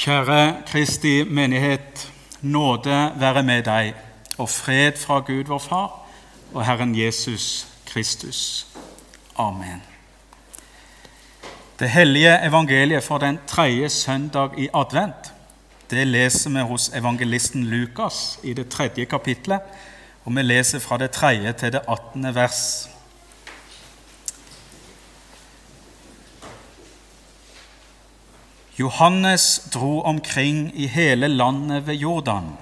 Kjære Kristi menighet. Nåde være med deg, og fred fra Gud vår Far og Herren Jesus Kristus. Amen. Det hellige evangeliet for den tredje søndag i advent det leser vi hos evangelisten Lukas i det tredje kapitlet, og vi leser fra det tredje til det attende vers. Johannes dro omkring i hele landet ved Jordan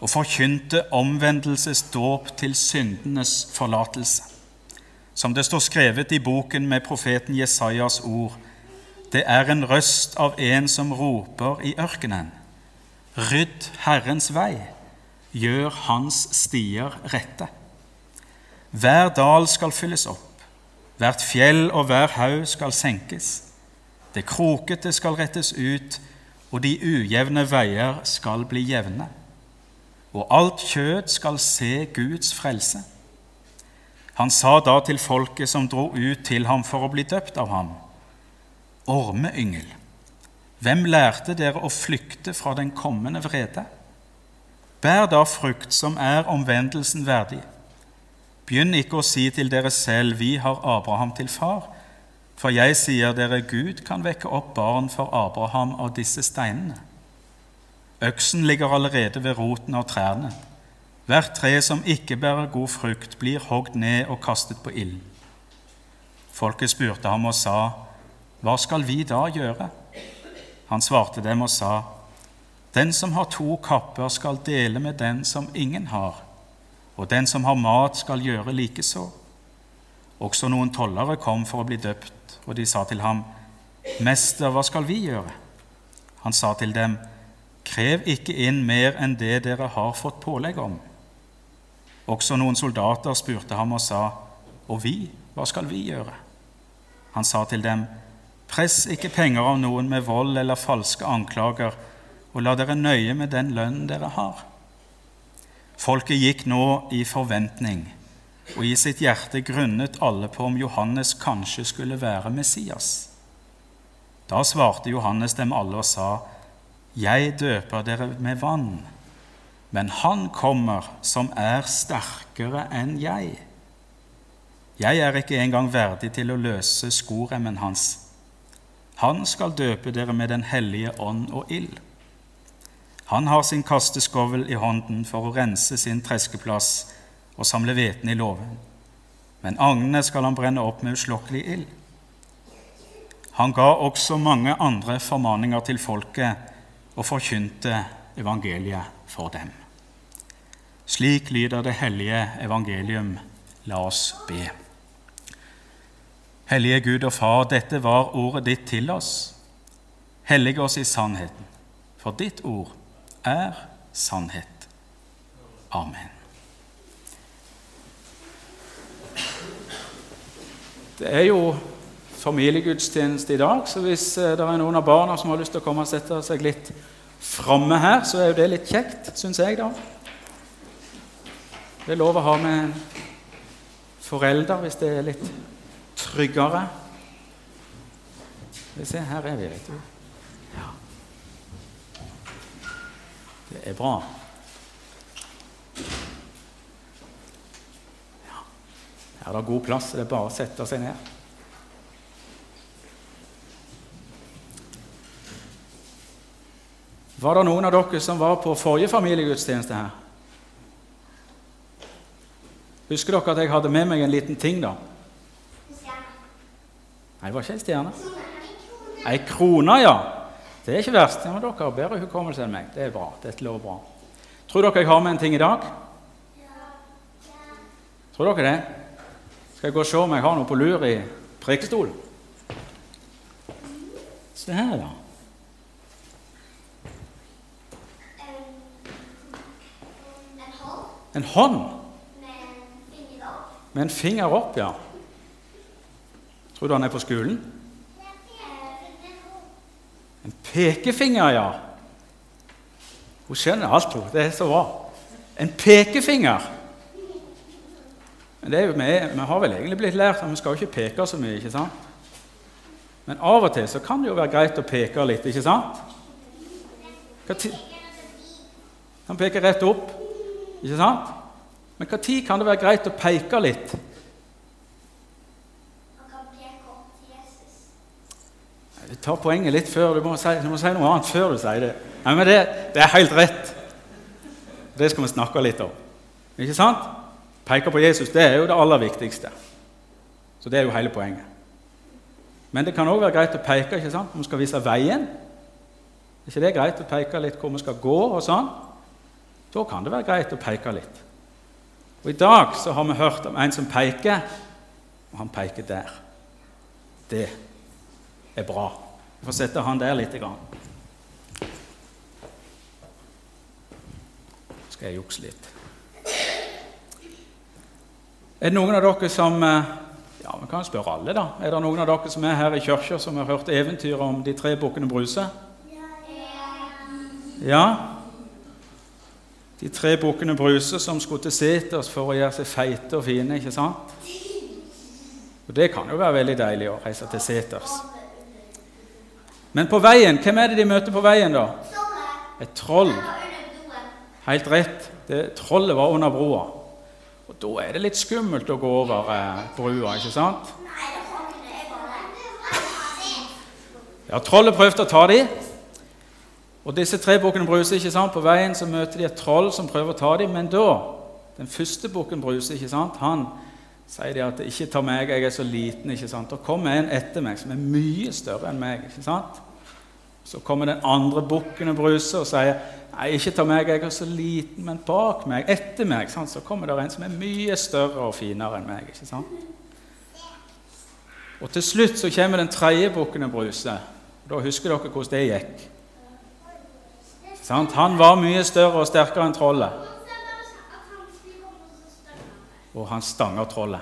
og forkynte omvendelsesdåp til syndenes forlatelse. Som det står skrevet i boken med profeten Jesajas ord, det er en røst av en som roper i ørkenen. Rydd Herrens vei, gjør hans stier rette. Hver dal skal fylles opp, hvert fjell og hver haug skal senkes. Det krokete skal rettes ut, og de ujevne veier skal bli jevne. Og alt kjød skal se Guds frelse. Han sa da til folket som dro ut til ham for å bli døpt av ham, Ormeyngel, hvem lærte dere å flykte fra den kommende vrede? Bær da frukt som er omvendelsen verdig. Begynn ikke å si til dere selv, vi har Abraham til far. For jeg sier dere, Gud kan vekke opp barn for Abraham av disse steinene. Øksen ligger allerede ved roten av trærne. Hvert tre som ikke bærer god frukt, blir hogd ned og kastet på ilden. Folket spurte ham og sa, Hva skal vi da gjøre? Han svarte dem og sa, Den som har to kapper, skal dele med den som ingen har, og den som har mat, skal gjøre likeså. Også noen tollere kom for å bli døpt og de sa til ham, Mester, hva skal vi gjøre? Han sa til dem, Krev ikke inn mer enn det dere har fått pålegg om. Også noen soldater spurte ham og sa, Og vi, hva skal vi gjøre? Han sa til dem, Press ikke penger av noen med vold eller falske anklager, og la dere nøye med den lønnen dere har. Folket gikk nå i forventning og i sitt hjerte grunnet alle på om Johannes kanskje skulle være Messias. Da svarte Johannes dem alle og sa, Jeg døper dere med vann, men han kommer som er sterkere enn jeg. Jeg er ikke engang verdig til å løse skoremmen hans. Han skal døpe dere med Den hellige ånd og ild. Han har sin kasteskovel i hånden for å rense sin treskeplass og samle hveten i låven. Men agnene skal han brenne opp med uslokkelig ild. Han ga også mange andre formaninger til folket og forkynte evangeliet for dem. Slik lyder det hellige evangelium. La oss be. Hellige Gud og Far, dette var ordet ditt til oss. Hellige oss i sannheten, for ditt ord er sannhet. Amen. Det er jo familiegudstjeneste i dag, så hvis eh, det er noen av barna som har lyst til å komme og sette seg litt framme her, så er jo det litt kjekt, syns jeg, da. Det er lov å ha med forelder hvis det er litt tryggere. Vi ser, her er vi, vet du. Ja. Det er bra. Er det god plass, det er bare å sette seg ned. Var det noen av dere som var på forrige familiegudstjeneste her? Husker dere at jeg hadde med meg en liten ting, da? Nei, det var ikke en stjerne. Ei krone, ja. Det er ikke verst. Ja, men dere har bedre hukommelse enn meg. Det er bra. Dette lover bra. Tror dere jeg har med en ting i dag? Tror dere det? Skal jeg gå og se om jeg har noe på lur i prekestolen? Se her, da. En hånd? Med en finger opp, ja. Tror du han er på skolen? En pekefinger, ja. Hun skjønner alt, hun. Det er så bra. En pekefinger. Men det er jo, vi, vi har vel egentlig blitt lært at vi skal jo ikke peke så mye. ikke sant? Men av og til så kan det jo være greit å peke litt, ikke sant? Han peker rett opp, ikke sant? Men når kan det være greit å peke litt? Du tar poenget litt før. Du må, si, du må si noe annet før du sier det. Nei, men det, det er helt rett. Det skal vi snakke litt om. Ikke sant? Peke på Jesus det er jo det aller viktigste. Så det er jo hele poenget. Men det kan òg være greit å peke ikke sant? om vi skal vise veien. Er ikke det greit å peke litt hvor vi skal gå? og sånn? Da kan det være greit å peke litt. Og I dag så har vi hørt om en som peker, og han peker der. Det er bra. Vi får sette han der litt. Grann. Skal jeg jukse litt. Er det noen av dere som eh, Ja, vi kan spørre alle, da. Er det noen av dere som er her i kirka, som har hørt eventyret om de tre bukkene Bruse? Ja? De tre bukkene Bruse som skulle til seters for å gjøre seg feite og fine, ikke sant? Og Det kan jo være veldig deilig å reise til seters. Men på veien, hvem er det de møter på veien, da? Et troll. Helt rett. Det, trollet var under broa. Og Da er det litt skummelt å gå over eh, brua, ikke sant? Ja, Trollet prøvde å ta dem. Og disse tre bukkene Bruse ikke sant? På veien så møter de et troll som prøver å ta dem. Men da, den første bukken Bruse, ikke sant? han sier de at 'ikke ta meg, jeg er så liten'. ikke sant? Og kommer en etter meg som er mye større enn meg. ikke sant? Så kommer den andre bukken og bruser og sier 'Nei, ikke ta meg, jeg er så liten', men bak meg, etter meg, sant? så kommer det en som er mye større og finere enn meg. ikke sant? Og til slutt så kommer den tredje bukken og bruser. Da husker dere hvordan det gikk. Sant? Han var mye større og sterkere enn trollet og han stanger trollet.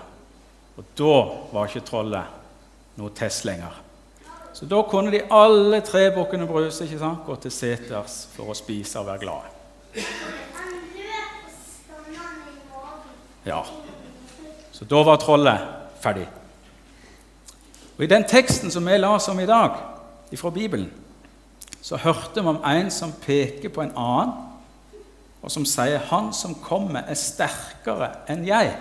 Og da var ikke trollet noe test lenger. Så da kunne de alle tre bukkene Bruse ikke sant, gå til seters for å spise og være glade. Ja. Så da var trollet ferdig. Og I den teksten som vi leste om i dag, fra Bibelen, så hørte vi om en som peker på en annen og som sier 'Han som kommer, er sterkere enn jeg'.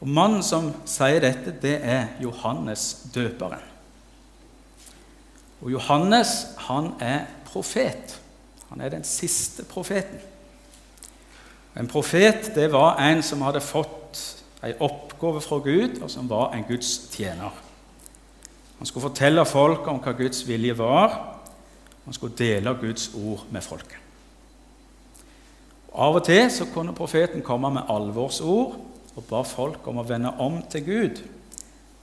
Og Mannen som sier dette, det er Johannes døperen. Og Johannes han er profet. Han er den siste profeten. En profet det var en som hadde fått en oppgave fra Gud, og som var en Guds tjener. Han skulle fortelle folk om hva Guds vilje var. Han skulle dele Guds ord med folket. Av og til så kunne profeten komme med alvorsord og ba folk om å vende om til Gud,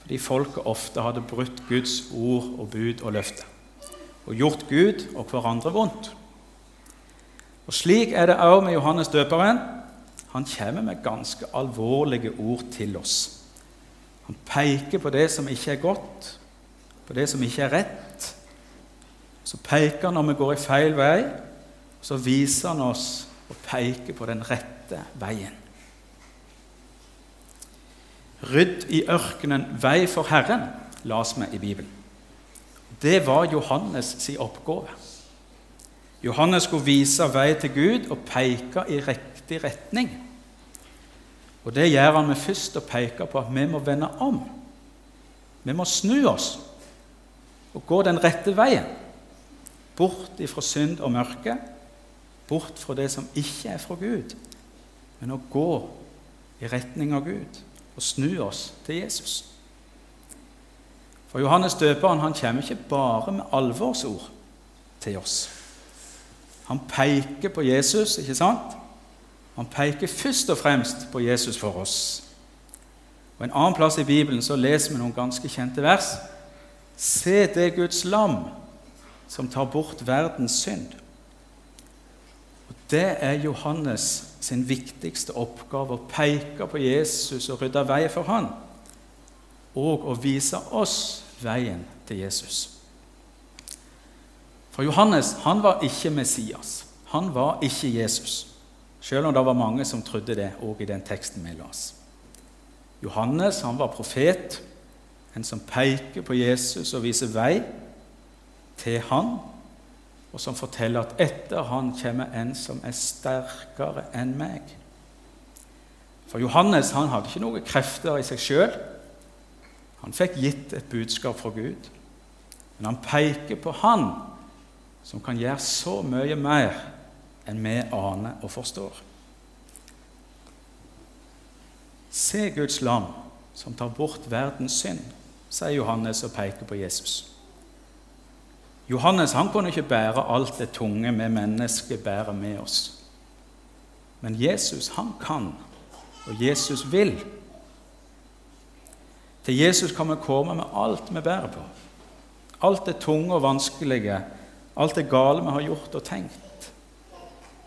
fordi folket ofte hadde brutt Guds ord og bud og løfter og gjort Gud og hverandre vondt. Og Slik er det også med Johannes døperen. Han kommer med ganske alvorlige ord til oss. Han peker på det som ikke er godt, på det som ikke er rett. Så peker han når vi går i feil vei, så viser han oss og peker på den rette veien. Rydd i ørkenen vei for Herren, las vi i Bibelen. Det var Johannes' sin oppgave. Johannes skulle vise vei til Gud og peke i riktig retning. Og Det gjør han med først å peke på at vi må vende om. Vi må snu oss og gå den rette veien. Bort ifra synd og mørke bort fra det som ikke er fra Gud, men å gå i retning av Gud og snu oss til Jesus. For Johannes døperen han kommer ikke bare med alvorsord til oss. Han peker på Jesus, ikke sant? Han peker først og fremst på Jesus for oss. Og En annen plass i Bibelen så leser vi noen ganske kjente vers. Se det Guds lam som tar bort verdens synd. Det er Johannes sin viktigste oppgave å peke på Jesus og rydde vei for han, og å vise oss veien til Jesus. For Johannes han var ikke Messias. Han var ikke Jesus, selv om det var mange som trodde det òg i den teksten vi las. Johannes han var profet, en som peker på Jesus og viser vei til han og som forteller at etter han kommer en som er sterkere enn meg. For Johannes han hadde ikke noen krefter i seg sjøl. Han fikk gitt et budskap fra Gud. Men han peker på Han som kan gjøre så mye mer enn vi aner og forstår. Se Guds lam som tar bort verdens synd, sier Johannes og peker på Jesus. Johannes han kunne ikke bære alt det tunge vi mennesker bærer med oss. Men Jesus han kan, og Jesus vil. Til Jesus kan vi komme med alt vi bærer på. Alt det tunge og vanskelige, alt det gale vi har gjort og tenkt.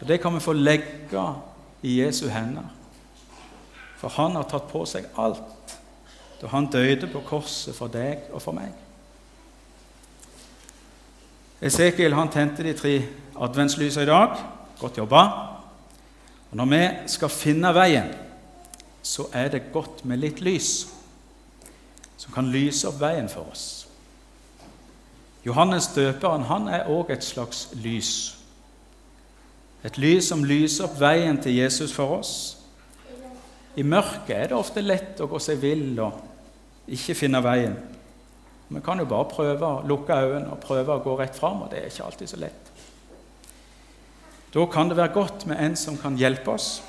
Og Det kan vi få legge i Jesu hender. For han har tatt på seg alt da han døde på korset for deg og for meg. Esekiel han tente de tre adventslysene i dag. Godt jobba. Og Når vi skal finne veien, så er det godt med litt lys som kan lyse opp veien for oss. Johannes døperen han er òg et slags lys. Et lys som lyser opp veien til Jesus for oss. I mørket er det ofte lett å gå seg vill og ikke finne veien. Vi kan jo bare prøve å lukke øynene og prøve å gå rett fram, og det er ikke alltid så lett. Da kan det være godt med en som kan hjelpe oss,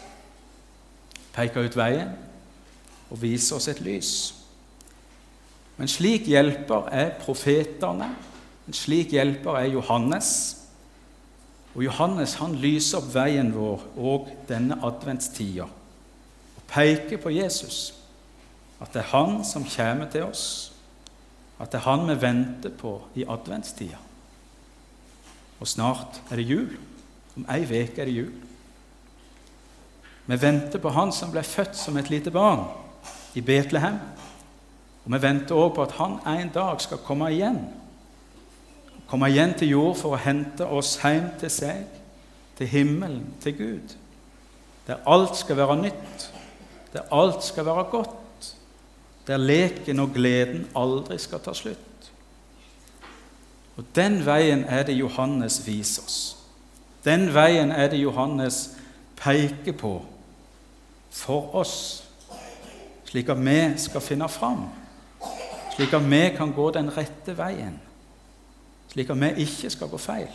peke ut veien og vise oss et lys. Men slik hjelper er profetene, en slik hjelper er Johannes. Og Johannes han lyser opp veien vår og denne adventstida og peker på Jesus, at det er han som kommer til oss at det er han vi venter på i adventstida. Og snart er det jul. Om ei uke er det jul. Vi venter på han som ble født som et lite barn i Betlehem. Og vi venter også på at han en dag skal komme igjen. Komme igjen til jord for å hente oss hjem til seg, til himmelen, til Gud. Der alt skal være nytt, der alt skal være godt der leken og gleden aldri skal ta slutt. Og Den veien er det Johannes viser oss. Den veien er det Johannes peker på for oss, slik at vi skal finne fram, slik at vi kan gå den rette veien, slik at vi ikke skal gå feil,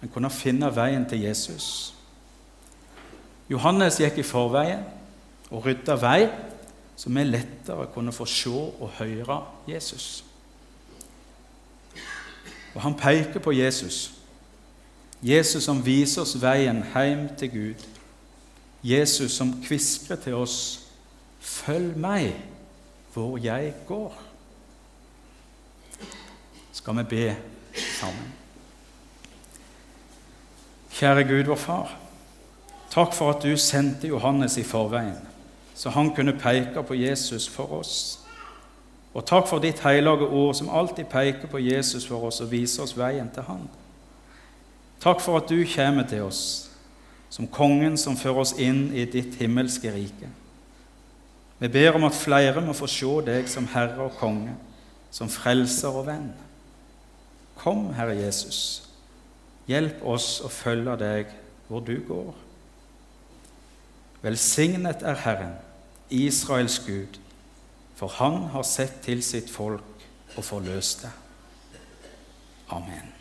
men kunne finne veien til Jesus. Johannes gikk i forveien og rydda vei så vi lettere kunne få se og høre Jesus. Og han peker på Jesus. Jesus som viser oss veien hjem til Gud. Jesus som kviskrer til oss 'Følg meg hvor jeg går'. Skal vi be sammen? Kjære Gud, vår Far. Takk for at du sendte Johannes i forveien så han kunne peke på Jesus for oss. Og takk for ditt hellige ord, som alltid peker på Jesus for oss og viser oss veien til Han. Takk for at du kommer til oss som kongen som fører oss inn i ditt himmelske rike. Vi ber om at flere må få se deg som Herre og konge, som frelser og venn. Kom, Herre Jesus, hjelp oss å følge deg hvor du går. Velsignet er Herren Israels Gud, for han har sett til sitt folk og forløst det. Amen.